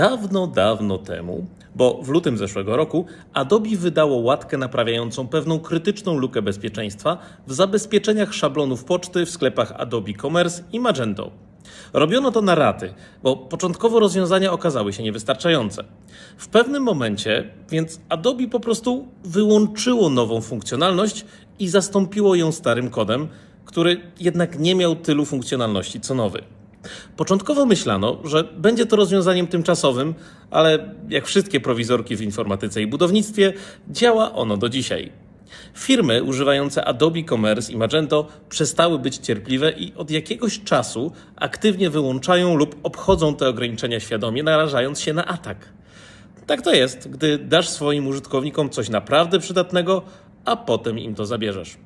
Dawno, dawno temu, bo w lutym zeszłego roku, Adobe wydało łatkę naprawiającą pewną krytyczną lukę bezpieczeństwa w zabezpieczeniach szablonów poczty w sklepach Adobe Commerce i Magento. Robiono to na raty, bo początkowo rozwiązania okazały się niewystarczające. W pewnym momencie więc Adobe po prostu wyłączyło nową funkcjonalność i zastąpiło ją starym kodem, który jednak nie miał tylu funkcjonalności co nowy. Początkowo myślano, że będzie to rozwiązaniem tymczasowym, ale jak wszystkie prowizorki w informatyce i budownictwie, działa ono do dzisiaj. Firmy używające Adobe Commerce i Magento przestały być cierpliwe i od jakiegoś czasu aktywnie wyłączają lub obchodzą te ograniczenia świadomie, narażając się na atak. Tak to jest, gdy dasz swoim użytkownikom coś naprawdę przydatnego, a potem im to zabierzesz.